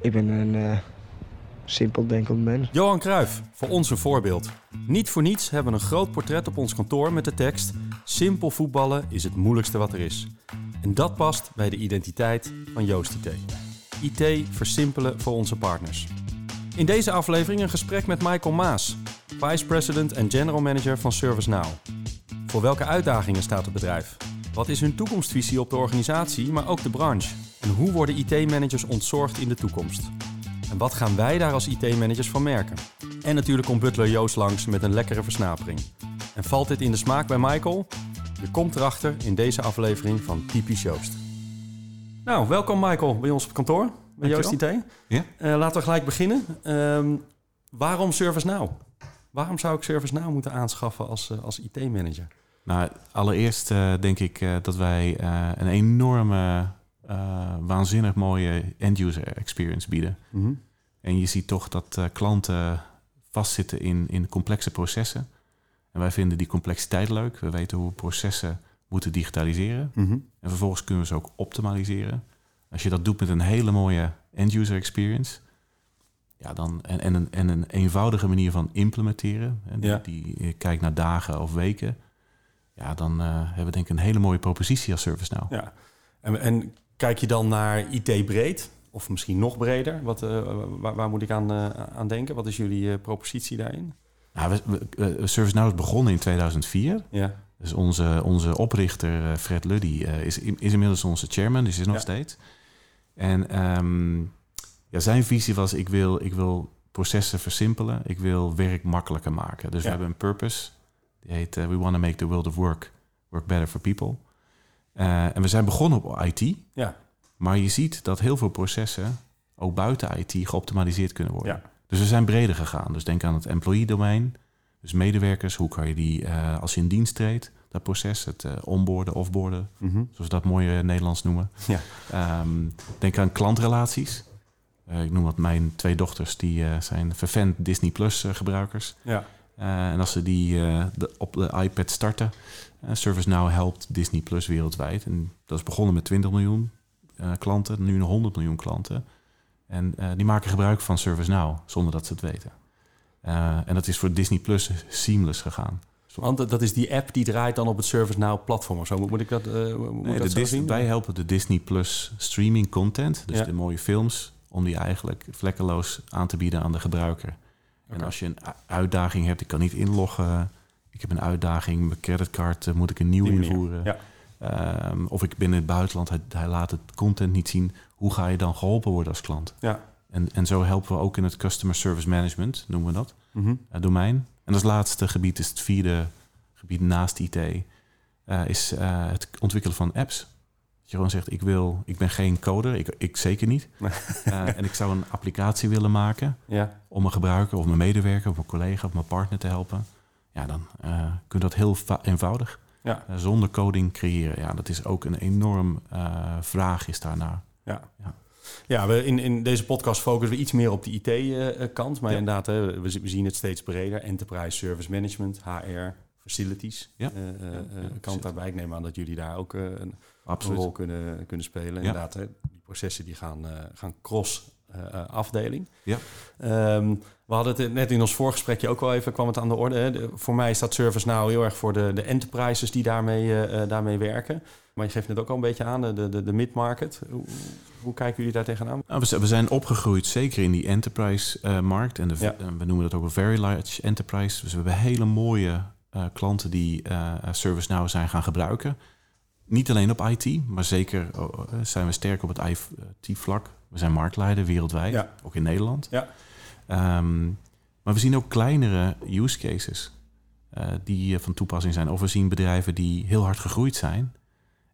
Ik ben een uh, simpel denkend mens. Johan Cruijff, voor ons een voorbeeld. Niet voor niets hebben we een groot portret op ons kantoor met de tekst... Simpel voetballen is het moeilijkste wat er is. En dat past bij de identiteit van Joost IT. IT versimpelen voor onze partners. In deze aflevering een gesprek met Michael Maas, Vice President en General Manager van ServiceNow. Voor welke uitdagingen staat het bedrijf? Wat is hun toekomstvisie op de organisatie, maar ook de branche? En hoe worden IT-managers ontzorgd in de toekomst? En wat gaan wij daar als IT-managers van merken? En natuurlijk komt Butler Joost langs met een lekkere versnapering. En valt dit in de smaak bij Michael? Je komt erachter in deze aflevering van Typisch Joost. Nou, welkom Michael bij ons op kantoor, bij Joost IT. Ja? Uh, laten we gelijk beginnen. Um, waarom ServiceNow? Waarom zou ik ServiceNow moeten aanschaffen als, uh, als IT-manager? Nou, allereerst uh, denk ik dat wij een enorme uh, waanzinnig mooie end-user experience bieden. Mm -hmm. En je ziet toch dat uh, klanten vastzitten in, in complexe processen. En wij vinden die complexiteit leuk. We weten hoe we processen moeten digitaliseren. Mm -hmm. En vervolgens kunnen we ze ook optimaliseren. Als je dat doet met een hele mooie end-user experience. Ja, dan, en, en, een, en een eenvoudige manier van implementeren. En die, ja. die kijkt naar dagen of weken. Ja, dan uh, hebben we denk ik een hele mooie propositie als ServiceNow. Ja, en, en Kijk je dan naar IT breed? Of misschien nog breder? Wat, uh, waar, waar, moet ik aan, uh, aan denken? Wat is jullie uh, propositie daarin? Nou, we, we, ServiceNow is begonnen in 2004. Ja. Dus onze, onze oprichter Fred Luddy is, is inmiddels onze chairman, dus is nog ja. steeds. En um, ja, zijn visie was: ik wil, ik wil processen versimpelen, ik wil werk makkelijker maken. Dus ja. we hebben een purpose, die heet We want to make the world of work work better for people. Uh, en we zijn begonnen op IT. Ja. Maar je ziet dat heel veel processen ook buiten IT geoptimaliseerd kunnen worden. Ja. Dus we zijn breder gegaan. Dus denk aan het employee domein. Dus medewerkers, hoe kan je die, uh, als je in dienst treedt, dat proces, het uh, onboarden, offboarden, mm -hmm. zoals we dat mooi Nederlands noemen. Ja. Um, denk aan klantrelaties. ik noem dat mijn twee dochters, die zijn vervent Disney Plus gebruikers. Ja. en als ze die op de iPad starten, ServiceNow helpt Disney Plus wereldwijd. En dat is begonnen met 20 miljoen uh, klanten, nu nog 100 miljoen klanten. En uh, die maken gebruik van ServiceNow zonder dat ze het weten. en dat is voor Disney Plus seamless gegaan. Want dat is die app die draait dan op het ServiceNow platform of zo. Moet ik dat, moet nee, dat zo zien? Wij helpen de Disney Plus streaming content, dus Ja. de mooie films, om die eigenlijk vlekkeloos aan te bieden aan de gebruiker. En als je een uitdaging hebt, ik kan niet inloggen, ik heb een uitdaging, mijn creditcard eh, moet ik een nieuw invoeren. Ja. Ehm, of ik ben in het buitenland, hij, hij laat het content niet zien. Hoe ga je dan geholpen worden als klant? Ja. En, en zo helpen we ook in het Customer Service Management, noemen we dat, Mhm. eh, domein. En als laatste gebied is het vierde gebied naast IT, eh, is het ontwikkelen van apps. Dat je gewoon zegt, ik, wil, ik ben geen coder, ik, ik zeker niet. En ik zou een applicatie willen maken Ja. om mijn gebruiker of mijn medewerker of mijn collega of mijn partner te helpen. Ja, dan eh, kun je dat heel eenvoudig Ja. eh, zonder coding creëren. Ja, dat is ook een enorm eh, vraag is daarnaar. Ja. Ja. Ja, we in, in deze podcast focussen we iets meer op de IT-kant. maar Ja. inderdaad, hè, we, we zien het steeds breder. Enterprise Service Management, HR, Facilities. Ja. precies. kant daarbij. Ik neem aan dat jullie daar ook een, rol kunnen, kunnen spelen. Inderdaad, hè, die processen die gaan, gaan cross eh, eh, afdeling. Ja. Ehm, we hadden het net in ons voorgesprekje ook wel even, kwam het aan de orde. Hè. De- voor mij staat ServiceNow heel erg voor de, de enterprises die daarmee, eh, daarmee werken. Maar je geeft net ook al een beetje aan, de, de, de mid-market. Hoe, hoe kijken jullie daar tegenaan? Nou, we zijn opgegroeid zeker in die enterprise-markt. en de, Ja. en we noemen dat ook een very large enterprise. Dus we hebben hele mooie eh, klanten die eh ServiceNow zijn gaan gebruiken. Niet alleen op IT, maar zeker oh, eh, zijn we sterk op het IT-vlak. We zijn marktleider wereldwijd, Ja. ook in Nederland. Ja. Ehm, maar we zien ook kleinere use cases eh, die eh, van toepassing zijn. Of we zien bedrijven die heel hard gegroeid zijn.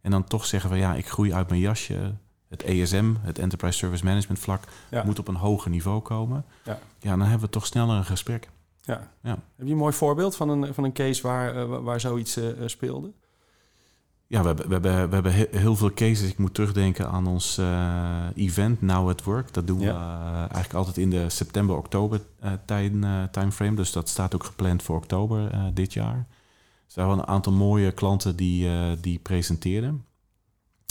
En dan toch zeggen we, ja, ik groei uit mijn jasje. Het ESM, het Enterprise Service Management vlak, Ja. moet op een hoger niveau komen. Ja. ja, dan hebben we toch sneller een gesprek. Ja. Ja. Heb je een mooi voorbeeld van een, van een case waar, waar zoiets speelde? Ja, we hebben, we hebben, we hebben he- heel veel cases. Ik moet terugdenken aan ons eh, event Now at Work. Dat doen we eh, eigenlijk altijd in de september-oktober eh, time, timeframe. Dus dat staat ook gepland voor oktober dit jaar. Dus daar waren een aantal mooie klanten die, die presenteerden.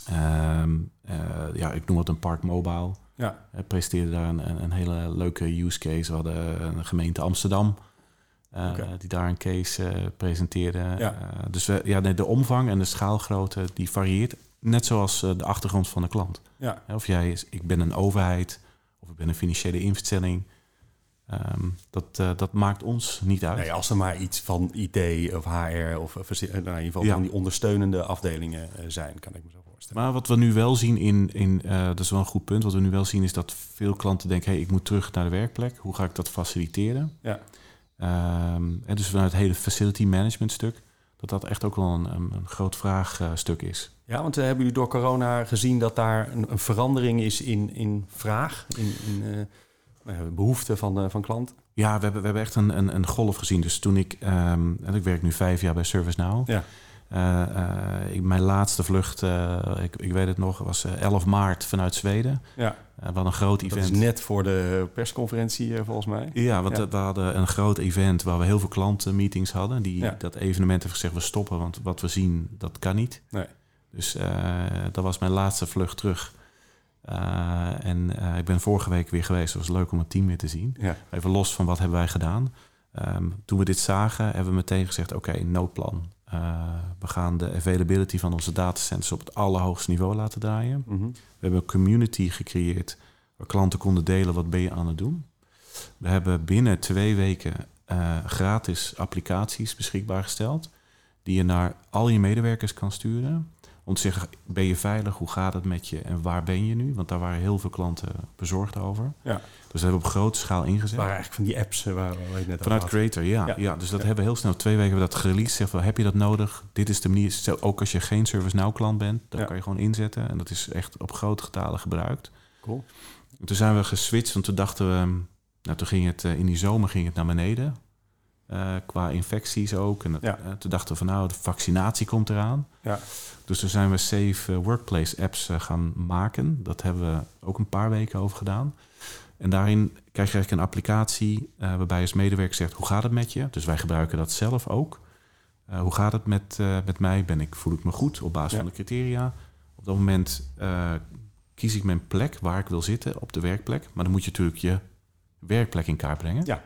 Ehm, eh, ja, ik noem het een Park Mobile. Ja. Presenteerde daar een, een, hele leuke use case. We hadden een gemeente Amsterdam... die daar een case presenteerde. Ja. dus we, ja, de omvang en de schaalgrootte die varieert. Net zoals de achtergrond van de klant. Ja. Of jij is, ik ben een overheid of ik ben een financiële instelling. Ehm, dat, uh, dat maakt ons niet uit. Nee, als er maar iets van IT of HR of nou, in ieder geval van die ondersteunende afdelingen zijn, kan ik me zo voorstellen. Maar wat we nu wel zien in, in dat is wel een goed punt, wat we nu wel zien is dat veel klanten denken, hey, ik moet terug naar de werkplek. Hoe ga ik dat faciliteren? Ja. Um, en dus vanuit het hele facility management stuk, dat dat echt ook wel een, een, groot vraagstuk is. Ja, want hebben jullie door corona gezien dat daar een, een verandering is in, in vraag, in, in nou behoeften van, uh, van klanten? Ja, we hebben, we hebben echt een, een, een golf gezien. Dus toen ik, um, ik werk nu vijf jaar bij ServiceNow. Ja. Uh, ik, mijn laatste vlucht, ik, ik weet het nog, was 11 maart vanuit Zweden. Ja. wat een groot event. Dat is net voor de persconferentie volgens mij. Ja, want we hadden een groot event waar we heel veel klantenmeetings hadden. Die dat evenement hebben gezegd, we stoppen, want wat we zien, dat kan niet. Nee. Dus dat was mijn laatste vlucht terug. Uh, en uh, ik ben vorige week weer geweest. Het was leuk om het team weer te zien. Ja. Even los van wat hebben wij gedaan. Um, toen we dit zagen, hebben we meteen gezegd... oké, noodplan. Uh, we gaan de availability van onze datacenters... op het allerhoogste niveau laten draaien. Mm -hmm. We hebben een community gecreëerd... waar klanten konden delen wat ben je aan het doen. We hebben binnen twee weken gratis applicaties beschikbaar gesteld... die je naar al je medewerkers kan sturen... Om te zeggen, ben je veilig? Hoe gaat het met je? En waar ben je nu? Want daar waren heel veel klanten bezorgd over. Ja. Dus dat hebben we op grote schaal ingezet. Waar eigenlijk van die apps eh, waar we net Vanuit Creator, ja. ja. dus dat hebben we heel snel. Twee weken hebben we dat gereleased. Zeg van, heb je dat nodig? Dit is de manier. Ook als je geen ServiceNow klant bent, dan kan je gewoon inzetten. En dat is echt op grote getalen gebruikt. Cool. toen zijn we geswitcht, want toen dachten we... Nou, toen ging het eh, in die zomer ging het naar beneden. Uh, qua infecties ook. En uh, toen dachten we van nou, de vaccinatie komt eraan. Ja. Dus toen zijn we Safe eh, Workplace apps gaan maken. Dat hebben we ook een paar weken over gedaan. En daarin krijg je eigenlijk een applicatie waarbij je als medewerker zegt... hoe gaat het met je? Dus wij gebruiken dat zelf ook. hoe gaat het met, met mij? Ben ik, voel ik me goed op basis van de criteria? Op dat moment kies ik mijn plek waar ik wil zitten op de werkplek. Maar dan moet je natuurlijk je werkplek in kaart brengen. Ja.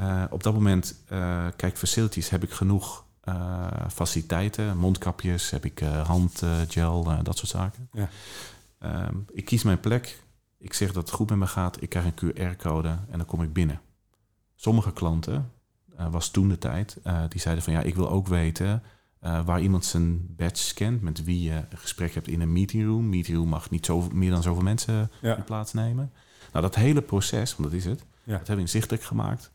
Uh, op dat moment, uh, kijk, facilities, heb ik genoeg uh, faciliteiten, mondkapjes, heb ik handgel, dat soort zaken. Ja. Ehm, ik kies mijn plek, ik zeg dat het goed met me gaat, ik krijg een QR-code en dan kom ik binnen. Sommige klanten, was toen de tijd, die zeiden van ja, ik wil ook weten waar iemand zijn badge scant, met wie je een gesprek hebt in een meetingroom. Meetingroom mag niet zo, meer dan zoveel mensen ja. in plaats nemen. Nou, dat hele proces, want dat is het, ja. dat hebben we inzichtelijk gemaakt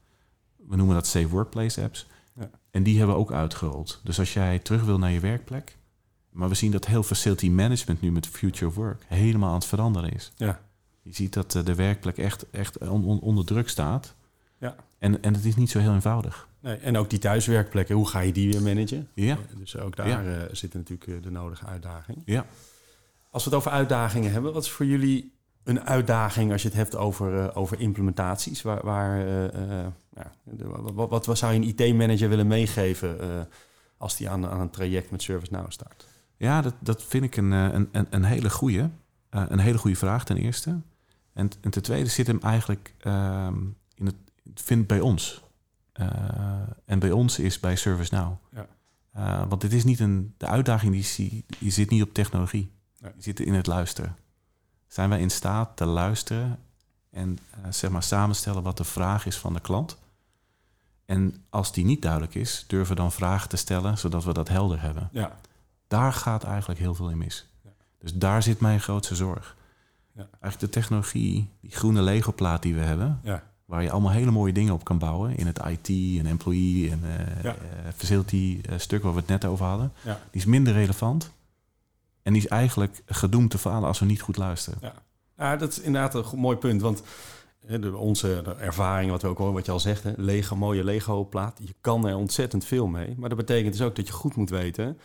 we noemen dat Safe Workplace apps. Ja. En die hebben we ook uitgerold. Dus als jij terug wil naar je werkplek, maar we zien dat heel facility management nu met Future of Work helemaal aan het veranderen is. Ja. Je ziet dat eh, de werkplek echt, echt onder druk staat. Ja. En, en het is niet zo heel eenvoudig. Nee, en ook die thuiswerkplekken, hoe ga je die weer managen? Ja. Eh, dus ook daar ja. uh, zit natuurlijk de nodige uitdaging. Ja. Als we het over uitdagingen hebben, wat is voor jullie een uitdaging als je het hebt over, over implementaties? Waar, waar wat, wat, wat, zou je een IT-manager willen meegeven uh, als die aan, aan een traject met ServiceNow start? Ja, dat, dat vind ik een, eh, een, een, hele goede. Uh, een hele goede vraag ten eerste. En, en ten tweede zit hem eigenlijk uh, in het, vindt bij ons. en bij ons is bij ServiceNow. Ja. want dit is niet een, de uitdaging die, die zit niet op technologie. Die zit in het luisteren. Zijn wij in staat te luisteren en zeg maar samenstellen wat de vraag is van de klant? En als die niet duidelijk is, durven we dan vragen te stellen, zodat we dat helder hebben. Ja. Daar gaat eigenlijk heel veel in mis. Ja. Dus daar zit mijn grootste zorg. Ja. Eigenlijk de technologie, die groene Lego-plaat die we hebben, ja. waar je allemaal hele mooie dingen op kan bouwen in het IT en employee en uh, facility uh, stuk waar we het net over hadden, die is minder relevant. En die is eigenlijk gedoemd te falen als we niet goed luisteren. Ja, ja dat is inderdaad een mooi punt. Want de, onze ervaring, wat we ook horen, wat je al zegt, hè, Lego, mooie Lego-plaat. Je kan er ontzettend veel mee. Maar dat betekent dus ook dat je goed moet weten,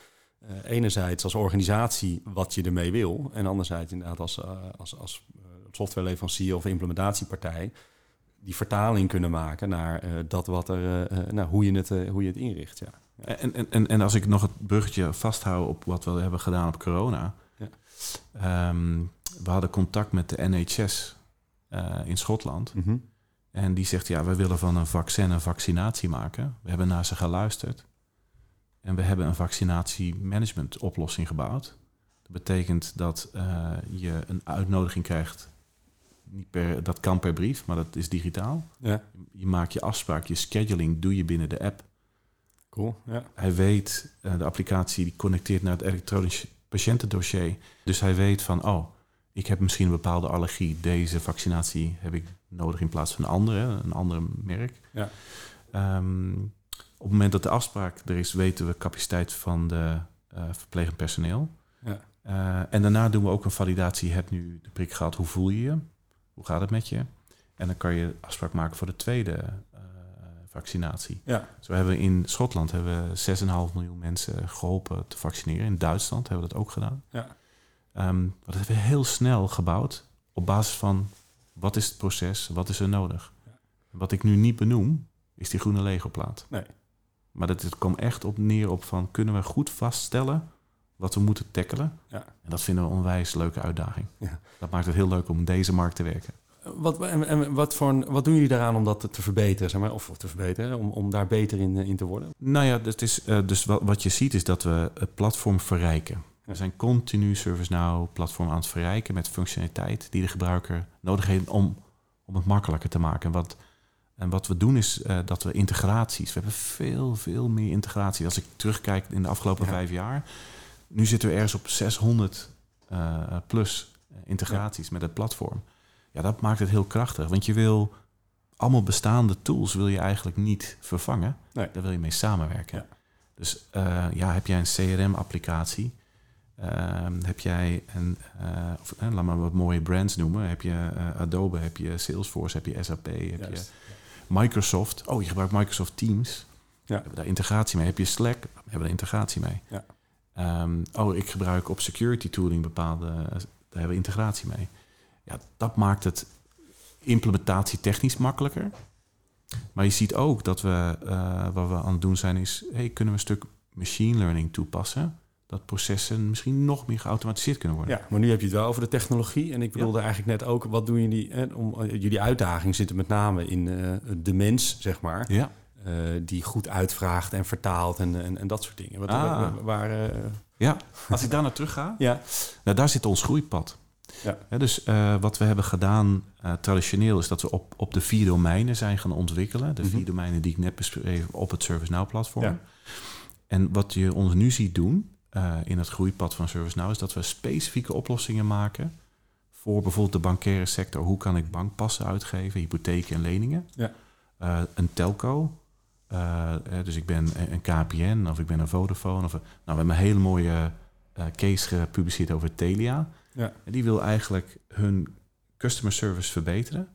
uh, enerzijds als organisatie wat je ermee wil. En anderzijds inderdaad als, uh, als, als uh, softwareleverancier of implementatiepartij die vertaling kunnen maken naar dat wat er, nou, hoe, je het, hoe je het inricht. Ja. ja. En, en, en als ik nog het bruggetje vasthoud op wat we hebben gedaan op corona. Ja. Um, we hadden contact met de NHS eh, in Schotland. Mhm. En die zegt, ja, we willen van een vaccin een vaccinatie maken. We hebben naar ze geluisterd. En we hebben een vaccinatiemanagement oplossing gebouwd. Dat betekent dat eh, je een uitnodiging krijgt. Niet per, dat kan per brief, maar dat is digitaal. Ja, Je maakt je afspraak, je scheduling doe je binnen de app. cool. Ja. Hij weet, eh, de applicatie die connecteert naar het elektronisch patiëntendossier. Dus hij weet van, oh, ik heb misschien een bepaalde allergie. Deze vaccinatie heb ik nodig in plaats van een andere, een ander merk. Ja. Ehm, op het moment dat de afspraak er is, weten we capaciteit van de eh verplegend personeel. Ja. Eh, en daarna doen we ook een validatie. Je hebt nu de prik gehad, hoe voel je je? Hoe gaat het met je? En dan kan je afspraak maken voor de tweede eh, vaccinatie. Ja. Zo hebben we in Schotland hebben we 6,5 miljoen mensen geholpen te vaccineren. In Duitsland hebben we dat ook gedaan. Ja. Maar dat hebben we heel snel gebouwd op basis van wat is het proces, wat is er nodig. Wat ik nu niet benoem, is die groene Lego-plaat. Nee. Maar dat, het komt echt op neer op van kunnen we goed vaststellen wat we moeten tackelen. Ja. En dat vinden we een onwijs leuke uitdaging. Ja. Dat maakt het heel leuk om in deze markt te werken. Wat, en, en wat, voor, wat doen jullie daaraan om dat te verbeteren? Zeg maar, of te verbeteren, om, om daar beter in, eh, in te worden? Nou ja, het is, eh, dus wat, wat je ziet is dat we het platform verrijken. We zijn continu ServiceNow platform aan het verrijken met functionaliteit die de gebruiker nodig heeft om, om het makkelijker te maken. En wat, en wat we doen is eh, dat we integraties, we hebben veel, veel meer integratie. Als ik terugkijk in de afgelopen Ja. vijf jaar, nu zitten we ergens op 600 eh, plus integraties met het platform. Ja, dat maakt het heel krachtig, want je wil allemaal bestaande tools wil je eigenlijk niet vervangen. Nee. Daar wil je mee samenwerken. Ja. Dus eh, ja, heb jij een CRM-applicatie? Ehm, heb jij een, eh, of, eh, laat maar wat mooie brands noemen. Heb je eh, Adobe, heb je Salesforce, heb je SAP, heb Juist. je Microsoft. Oh, je gebruikt Microsoft Teams. Ja. Hebben daar integratie mee? Heb je Slack? Hebben we daar integratie mee? Ja. Ehm, oh, ik gebruik op security tooling bepaalde. Daar hebben we integratie mee. Ja, dat maakt het implementatie technisch makkelijker. Maar je ziet ook dat we, eh, wat we aan het doen zijn, is hey, kunnen we een stuk machine learning toepassen. Dat processen misschien nog meer geautomatiseerd kunnen worden. Ja, maar nu heb je het wel over de technologie. En ik bedoelde eigenlijk net ook, wat doen jullie? Hè, om, eh, jullie uitdaging zit er met name in eh, de mens, zeg maar. Ja. eh, die goed uitvraagt en vertaalt en, en, en dat soort dingen. Wat, Ah. waar, ja. Als ik daar naar terug ga, ja. nou, daar zit ons groeipad. Ja. Dus wat we hebben gedaan traditioneel is dat we op, op de vier domeinen zijn gaan ontwikkelen. De Mhm. vier domeinen die ik net beschreef op het ServiceNow platform. Ja. En wat je ons nu ziet doen eh, in het groeipad van ServiceNow is dat we specifieke oplossingen maken voor bijvoorbeeld de bankaire sector. Hoe kan ik bankpassen uitgeven, hypotheken en leningen? Ja. Eh, een telco. eh, dus ik ben een KPN of ik ben een Vodafone. Of een, nou, we hebben een hele mooie case gepubliceerd over Telia. Ja. En die wil eigenlijk hun customer service verbeteren.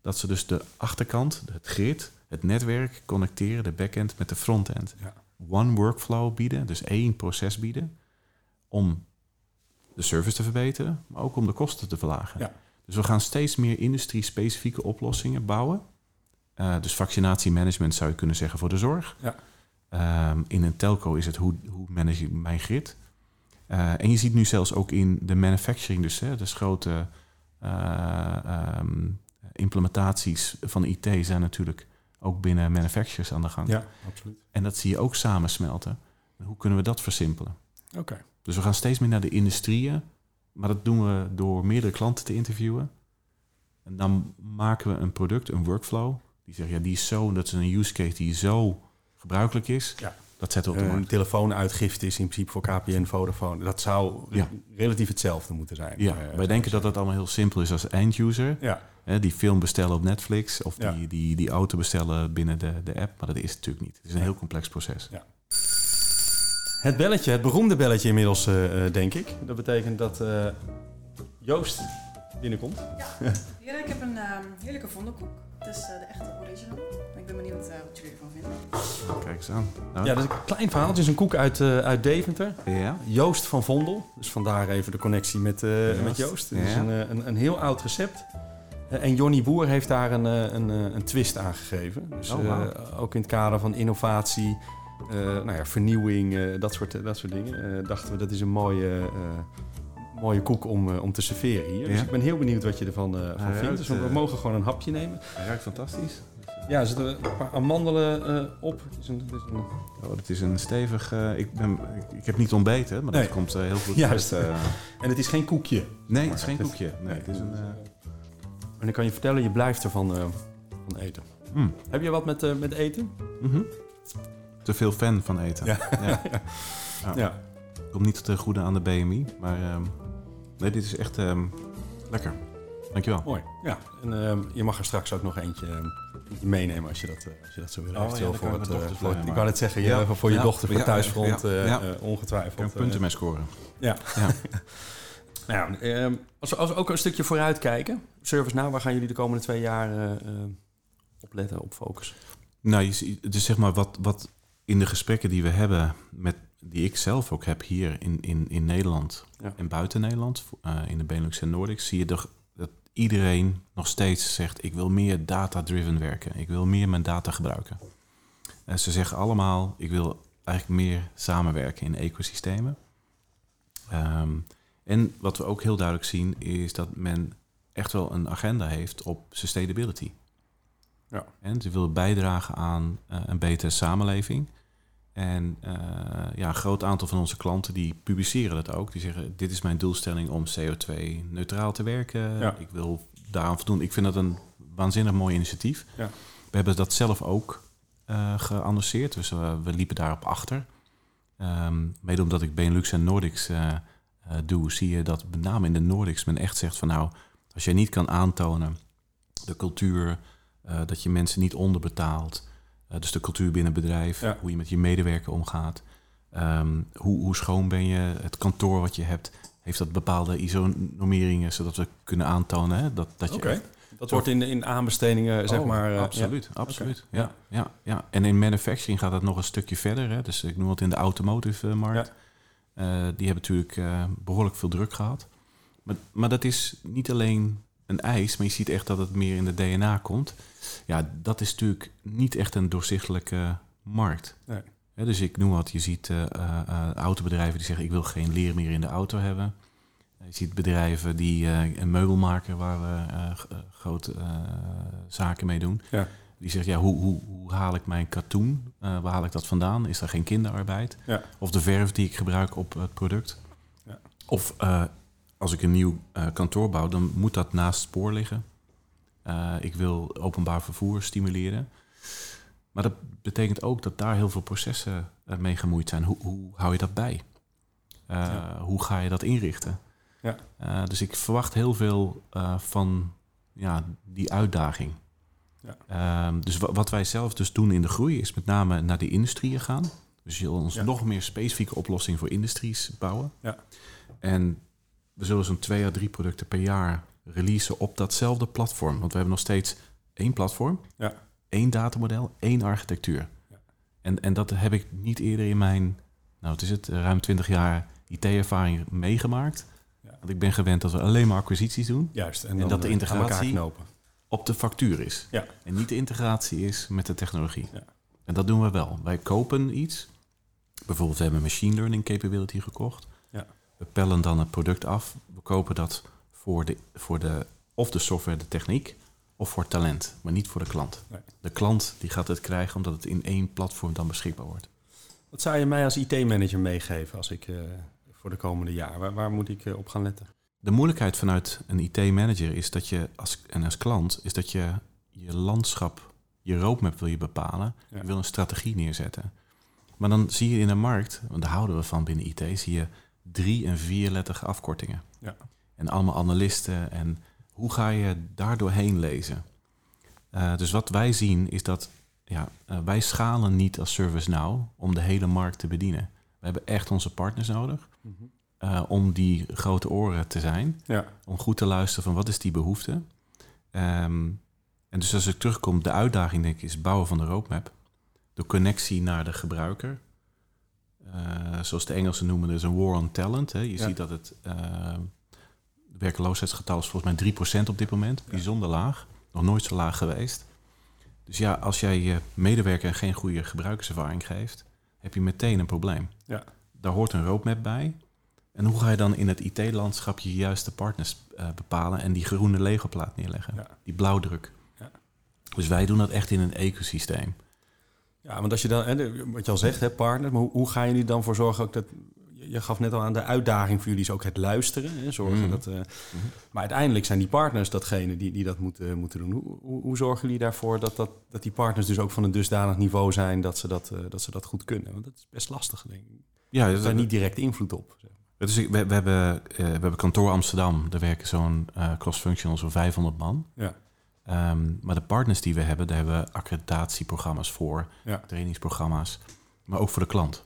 Dat ze dus de achterkant, het grid, het netwerk connecteren, de backend met de frontend. Ja. One workflow bieden, dus één proces bieden. Om de service te verbeteren, maar ook om de kosten te verlagen. Ja. Dus we gaan steeds meer industrie-specifieke oplossingen bouwen. Eh, dus vaccinatiemanagement zou je kunnen zeggen voor de zorg. Ja. Ehm, in een telco is het hoe, hoe manage ik mijn grid. Eh, en je ziet nu zelfs ook in de manufacturing, dus hè, dus grote eh, ehm, implementaties van IT zijn natuurlijk ook binnen manufacturers aan de gang. ja, absoluut. En dat zie je ook samensmelten. Hoe kunnen we dat versimpelen? Oké. Dus we gaan steeds meer naar de industrieën, maar dat doen we door meerdere klanten te interviewen. En dan maken we een product, een workflow, die zegt ja, die is zo, dat is een use case die zo gebruikelijk is. Ja. Dat zetten we op de Een markt. telefoonuitgifte is in principe voor KPN, Vodafone. Dat zou Ja. relatief hetzelfde moeten zijn. Ja, Eh, wij denken dat het allemaal heel simpel is als end-user. Ja, Hè, die film bestellen op Netflix of Ja. die, die, die auto bestellen binnen de, de app. Maar dat is het natuurlijk niet. Het is een heel complex proces. Het belletje, het beroemde belletje inmiddels, eh, eh, denk ik. Dat betekent dat eh, Joost binnenkomt. Hier, ik heb een ehm, heerlijke vondelkoek. Het is eh, de echte original. Ik ben benieuwd eh, wat jullie ervan vinden. Kijk eens aan. Nou, Ja, dat is een klein verhaal. Het is een koek uit, eh, uit Deventer. ja. Joost van Vondel. Dus vandaar even de connectie met, eh, Joost. met Joost. Het is een, een, een heel oud recept. Eh, en Jonny Boer heeft daar een, eh, een, een twist aan gegeven. Dus Oh, eh, ook in het kader van innovatie, eh, nou ja, vernieuwing, eh, dat, soort, dat soort dingen. eh, dachten we dat is een mooie, eh, mooie koek om, eh, om te serveren hier. Dus Ja. ik ben heel benieuwd wat je ervan eh, van Hij vindt. ruikt, Dus we eh, mogen gewoon een hapje nemen. Hij ruikt fantastisch. Ja, er zitten een paar amandelen eh, op. Het is een, het is een, Oh, het is een stevig... eh, ik, ben, ik, ik heb niet ontbeten, maar Nee. dat komt eh, heel goed Juist. uit, eh. en het is geen koekje. nee, het is geen Het- koekje. Nee, het is een... eh, En ik kan je vertellen, je blijft ervan eh, van eten. mm, Heb je wat met, eh, met eten? mhm. Te veel fan van eten. Ja. ja. Ja. Ja. Komt niet te goede aan de BMI, maar ehm, nee, dit is echt ehm, lekker. Dankjewel. Mooi. Ja, en ehm, je mag er straks ook nog eentje, ehm, eentje meenemen als je dat, eh, als je dat zo wil. Oh, Eventueel voor het, eh, voor het- voor ik wou net zeggen, Ja. voor je dochter voor Ja, thuisfront ja, eh, ja. ongetwijfeld. Ik kan punten mee scoren. Ja. Ja. Nou ja, ehm, als, we, als we ook een stukje vooruit kijken. ServiceNow, waar gaan jullie de komende twee jaar op letten, op focussen? Nou, je ziet, dus zeg maar wat, wat in de gesprekken die we hebben, met, die ik zelf ook heb hier in, in, in Nederland Ja. en buiten Nederland, eh, in de Benelux en Nordics, zie je toch dat iedereen nog steeds zegt: ik wil meer data-driven werken, ik wil meer mijn data gebruiken. En ze zeggen allemaal: ik wil eigenlijk meer samenwerken in ecosystemen. Ehm, en wat we ook heel duidelijk zien, is dat men echt wel een agenda heeft op sustainability. Ja. En ze willen bijdragen aan eh, een betere samenleving. En eh, ja, een groot aantal van onze klanten die publiceren dat ook. Die zeggen, dit is mijn doelstelling om CO2-neutraal te werken. Ja. Ik wil daaraan voldoen. Ik vind dat een waanzinnig mooi initiatief. Ja. We hebben dat zelf ook eh geannonceerd. Dus eh, we liepen daarop achter. Ehm, mede omdat ik Benelux en Nordics doe, zie je dat met name in de Nordics men echt zegt van nou, als jij niet kan aantonen de cultuur, dat je mensen niet onderbetaalt, eh, dus de cultuur binnen het bedrijf, Ja. hoe je met je medewerker omgaat, ehm, hoe, hoe schoon ben je, het kantoor wat je hebt, heeft dat bepaalde ISO-normeringen, zodat we kunnen aantonen hè, dat, dat je echt Dat wordt in, in aanbestedingen, zeg Oh, maar... eh, absoluut, absoluut. Oké. Ja, ja, ja. En in manufacturing gaat dat nog een stukje verder. Hè. Dus ik noem het in de automotive-markt. Eh, die hebben natuurlijk eh, behoorlijk veel druk gehad. Maar, maar dat is niet alleen een eis, maar je ziet echt dat het meer in de DNA komt. Ja, dat is natuurlijk niet echt een doorzichtelijke markt. Nee. Dus ik noem wat, je ziet eh, eh, eh, autobedrijven die zeggen ik wil geen leer meer in de auto hebben. Je ziet bedrijven die een meubelmaker waar we grote zaken mee doen. Ja. Die zegt, ja, hoe, hoe, hoe haal ik mijn katoen? Waar haal ik dat vandaan? Is er geen kinderarbeid? Ja. Of de verf die ik gebruik op het product? Ja. Of als ik een nieuw eh, kantoor bouw, dan moet dat naast spoor liggen. Eh, ik wil openbaar vervoer stimuleren. Maar dat betekent ook dat daar heel veel processen eh, mee gemoeid zijn. Hoe, hoe hou je dat bij? Ja. Hoe ga je dat inrichten? Ja. Dus ik verwacht heel veel van ja, die uitdaging. Ja. Ehm, dus wa- wat wij zelf dus doen in de groei is met name naar die industrieën gaan. Dus je wil ons Ja. nog meer specifieke oplossingen voor industries bouwen. Ja. En we zullen zo'n twee à drie producten per jaar releasen op datzelfde platform. Want we hebben nog steeds één platform, Ja. één datamodel, één architectuur. Ja. En, en dat heb ik niet eerder in mijn, nou wat is het, ruim 20 jaar IT-ervaring meegemaakt. Ja. Want ik ben gewend dat we alleen maar acquisities doen Juist. En, dat de eh, integratie- op de factuur is. Ja. En niet de integratie is met de technologie. Ja. En dat doen we wel. Wij kopen iets. Bijvoorbeeld, we hebben machine learning capability gekocht. We pellen dan het product af. We kopen dat voor de, voor de of de software, de techniek, of voor talent, maar niet voor de klant. Nee. De klant die gaat het krijgen omdat het in één platform dan beschikbaar wordt. Wat zou je mij als IT-manager meegeven als ik eh, voor de komende jaar? Waar, waar moet ik eh, op gaan letten? De moeilijkheid vanuit een IT-manager is dat je als, en als klant is dat je je landschap, je roadmap wil je bepalen. Ja. Je wil een strategie neerzetten. Maar dan zie je in de markt, want daar houden we van binnen IT, zie je drie- en vierletterige afkortingen. Ja. En allemaal analisten. En hoe ga je daar doorheen lezen? Eh, dus wat wij zien is dat ja, eh, wij schalen niet als ServiceNow om de hele markt te bedienen. We hebben echt onze partners nodig eh, om die grote oren te zijn. Ja. Om goed te luisteren van wat is die behoefte. Ehm, en dus als ik terugkom, de uitdaging denk ik is bouwen van de roadmap. De connectie naar de gebruiker. Eh, zoals de Engelsen noemen, is een war on talent. Hè. Je Ja. ziet dat het eh, werkloosheidsgetal is volgens mij 3% op dit moment. Bijzonder laag. Nog nooit zo laag geweest. Dus ja, als jij je medewerker geen goede gebruikerservaring geeft, heb je meteen een probleem. Ja. Daar hoort een roadmap bij. En hoe ga je dan in het IT-landschap je juiste partners eh, bepalen en die groene Lego-plaat neerleggen? Ja. Die blauwdruk. Ja. Dus wij doen dat echt in een ecosysteem. Ja, want als je dan, hè, wat je al zegt, hè, partner, maar hoe, hoe ga je nu dan voor zorgen ook dat. Je gaf net al aan de uitdaging voor jullie is ook het luisteren. Hè, zorgen Mhm. dat, eh, Maar uiteindelijk zijn die partners datgene die, die dat moeten, moeten doen. Hoe, hoe, hoe zorgen jullie daarvoor dat, dat, dat die partners dus ook van een dusdanig niveau zijn dat ze dat, eh, dat, ze dat goed kunnen? Want dat is best lastig, denk ik. Ja, dat, zijn niet direct invloed op. zeg is, we, we, hebben, eh, we hebben kantoor Amsterdam. Daar werken zo'n eh cross-functional zo'n 500 man. Ja. Ehm, maar de partners die we hebben, daar hebben we accreditatieprogramma's voor, Ja. trainingsprogramma's, maar ook voor de klant.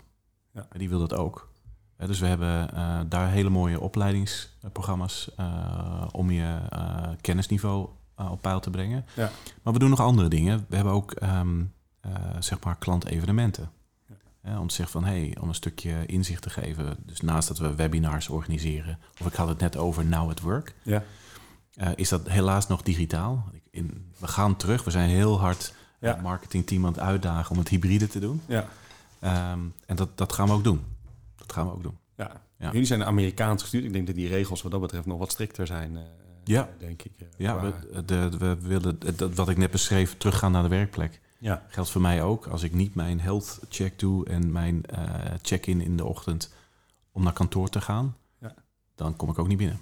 Ja. Die wil dat ook. Dus we hebben eh, daar hele mooie opleidingsprogramma's eh, om je eh, kennisniveau op peil te brengen. Ja. Maar we doen nog andere dingen. We hebben ook ehm eh, zeg maar klantevenementen. Ja. Om te zeggen van hey, om een stukje inzicht te geven. Dus naast dat we webinars organiseren, of ik had het net over Now at Work. Ja. Eh, is dat helaas nog digitaal. In, we gaan terug. We zijn heel hard Ja. het marketingteam aan het uitdagen om het hybride te doen. Ja. Ehm, en dat, dat gaan we ook doen. Dat gaan we ook doen. Ja. Ja. Jullie zijn Amerikaans gestuurd. Ik denk dat die regels wat dat betreft nog wat strikter zijn. eh, Ja. Denk ik. eh, Ja, we, de, we willen dat, wat ik net beschreef, teruggaan naar de werkplek. ja. Geldt voor mij ook. Als ik niet mijn health check doe en mijn eh, check-in in de ochtend om naar kantoor te gaan, Ja. dan kom ik ook niet binnen.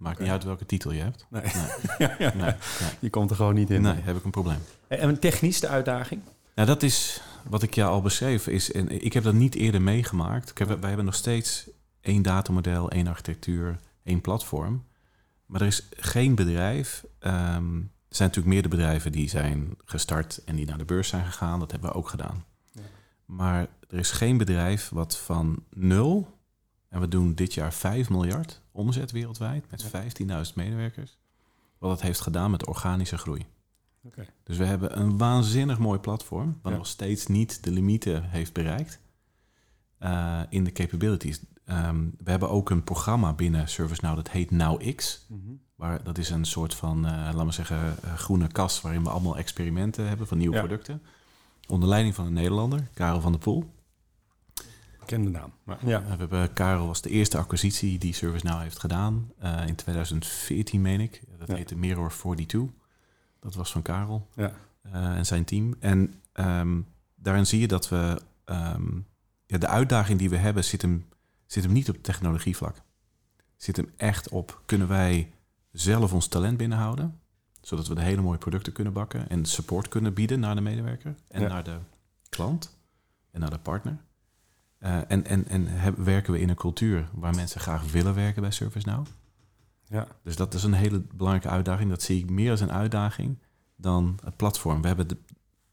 Maakt niet uit welke titel je hebt. Nee. Nee. ja. Nee. Je komt er gewoon niet in. nee, heb ik een probleem. En technisch de uitdaging? Nou, dat is wat ik je al beschreef. Is, en ik heb dat niet eerder meegemaakt. Ik heb, wij hebben nog steeds één datamodel, één architectuur, één platform. Maar er is geen bedrijf. ehm, er zijn natuurlijk meerdere bedrijven die zijn gestart en die naar de beurs zijn gegaan. Dat hebben we ook gedaan. Ja. Maar er is geen bedrijf wat van nul, en we doen dit jaar 5 miljard omzet wereldwijd met Ja. 15.000 medewerkers, wat het heeft gedaan met organische groei. Dus we hebben een waanzinnig mooi platform, wat Ja. nog steeds niet de limieten heeft bereikt eh, in de capabilities. Ehm, we hebben ook een programma binnen ServiceNow dat heet NowX. Mhm. Waar, dat is een soort van, eh laten we zeggen, eh, groene kast waarin we allemaal experimenten hebben van nieuwe Ja. producten. Onder leiding van een Nederlander, Karel van der Poel. Bekende naam. Maar, ja. Eh, we hebben, Karel was de eerste acquisitie die ServiceNow heeft gedaan. eh, in 2014, meen ik. Dat Ja. heette Mirror 42. Dat was van Karel Ja. eh, en zijn team. En ehm, daarin zie je dat we... ehm, ja, de uitdaging die we hebben zit hem, zit hem niet op technologievlak. Zit hem echt op... Kunnen wij zelf ons talent binnenhouden? Zodat we de hele mooie producten kunnen bakken... en support kunnen bieden naar de medewerker... en Ja. naar de klant en naar de partner. Eh, en en, en heb- werken we in een cultuur waar mensen graag willen werken bij ServiceNow. Ja. Dus dat is een hele belangrijke uitdaging. Dat zie ik meer als een uitdaging dan het platform. We hebben, de,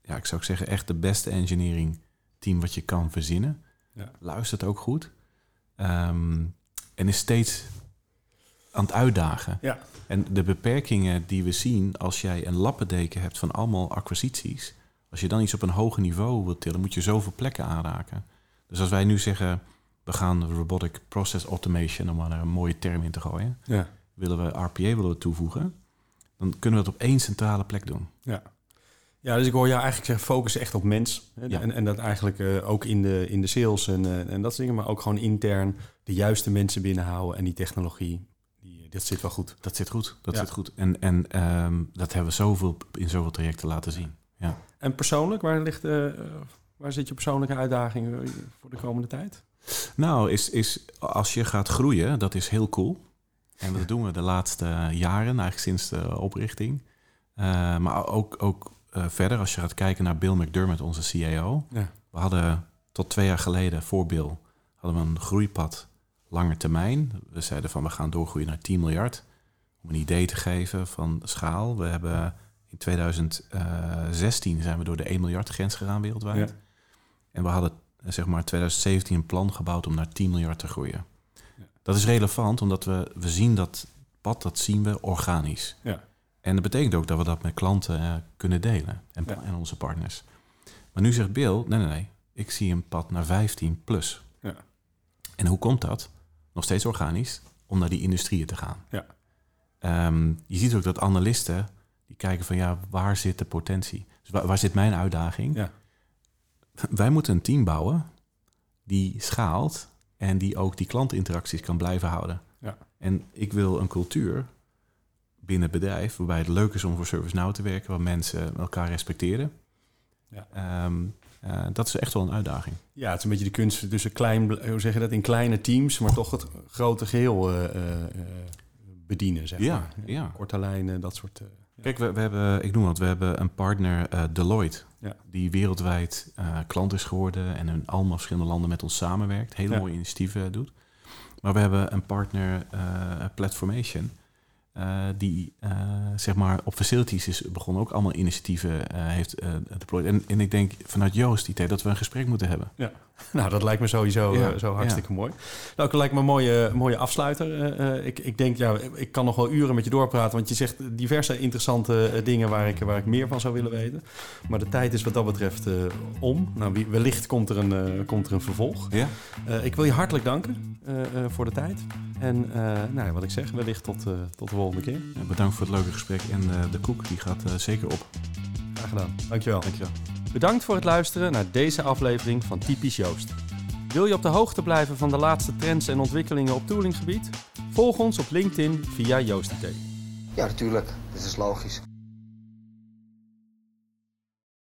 ja, ik zou ook zeggen, echt de beste engineering team wat je kan verzinnen. Ja. Luistert ook goed. Ehm, en is steeds aan het uitdagen. Ja. En de beperkingen die we zien als jij een lappendeken hebt van allemaal acquisities. Als je dan iets op een hoger niveau wilt tillen, moet je zoveel plekken aanraken. Dus als wij nu zeggen, we gaan robotic process automation, om maar een mooie term in te gooien Ja. willen we RPA willen we toevoegen, dan kunnen we dat op één centrale plek doen. Ja. Ja, dus ik hoor jou eigenlijk zeggen, focus echt op mens. Hè? Ja. En, en dat eigenlijk eh, ook in de, in de sales en, eh, en dat soort dingen, maar ook gewoon intern de juiste mensen binnenhouden en die technologie, die, dat zit wel goed. Dat zit goed. Dat Ja. zit goed. En, en ehm, dat hebben we zoveel in zoveel trajecten laten zien. Ja. En persoonlijk, waar, ligt, eh, eh, waar zit je persoonlijke uitdaging eh, voor de komende tijd? Nou, is, is als je gaat groeien, dat is heel cool. En dat doen we de laatste jaren, eigenlijk sinds de oprichting. Eh, maar ook, ook eh, verder, als je gaat kijken naar Bill McDermott, onze CAO. Ja. We hadden tot twee jaar geleden, voor Bill, hadden we een groeipad lange termijn. We zeiden van we gaan doorgroeien naar 10 miljard. Om een idee te geven van schaal. We hebben in 2016 zijn we door de 1 miljard grens gegaan wereldwijd. Ja. En we hadden zeg maar 2017 een plan gebouwd om naar 10 miljard te groeien. Ja. Dat is relevant omdat we, we zien dat pad, dat zien we organisch. Ja. En dat betekent ook dat we dat met klanten eh, kunnen delen en, Ja. en onze partners. Maar nu zegt Bill, nee, nee, nee, ik zie een pad naar 15 plus. Ja. En hoe komt dat? Nog steeds organisch, om naar die industrieën te gaan. Ja. Ehm, je ziet ook dat analisten, die kijken van ja, waar zit de potentie? Dus waar, waar zit mijn uitdaging? Ja. Wij moeten een team bouwen die schaalt En die ook die klantinteracties kan blijven houden. Ja. En ik wil een cultuur binnen het bedrijf waarbij het leuk is om voor ServiceNow te werken, waar mensen elkaar respecteren. Ja. Ehm, eh, dat is echt wel een uitdaging. Ja, het is een beetje de kunst tussen klein, hoe zeg je dat, in kleine teams, maar toch het grote geheel eh, eh, bedienen, zeg Ja, maar. ja. Korte lijnen, dat soort... Kijk, we, we hebben, ik noem wat, we hebben een partner, Deloitte, Ja. die wereldwijd eh, klant is geworden en in allemaal verschillende landen met ons samenwerkt. Hele Ja. mooie initiatieven doet. Maar we hebben een partner, eh, Platformation, eh, die eh, zeg maar op facilities is begonnen, ook allemaal initiatieven eh, heeft eh deployed. En, en ik denk vanuit Joost idee dat we een gesprek moeten hebben. Nou, dat lijkt me sowieso Ja, eh, zo hartstikke mooi. Nou, dat lijkt me een mooie, mooie afsluiter. Eh, eh, ik, ik denk, ja, ik kan nog wel uren met je doorpraten, want je zegt diverse interessante dingen waar ik, waar ik meer van zou willen weten. Maar de tijd is wat dat betreft om. Nou, wellicht komt er een, komt er een vervolg. Ja? Ik wil je hartelijk danken voor de tijd. En nou, wat ik zeg, wellicht tot, tot de volgende keer. Bedankt voor het leuke gesprek en de koek die gaat zeker op. Graag gedaan. Dankjewel. Dankjewel. Bedankt voor het luisteren naar deze aflevering van Typisch Joost. Wil je op de hoogte blijven van de laatste trends en ontwikkelingen op toolinggebied? Volg ons op LinkedIn via Joost IT. Ja, natuurlijk. Dit is logisch.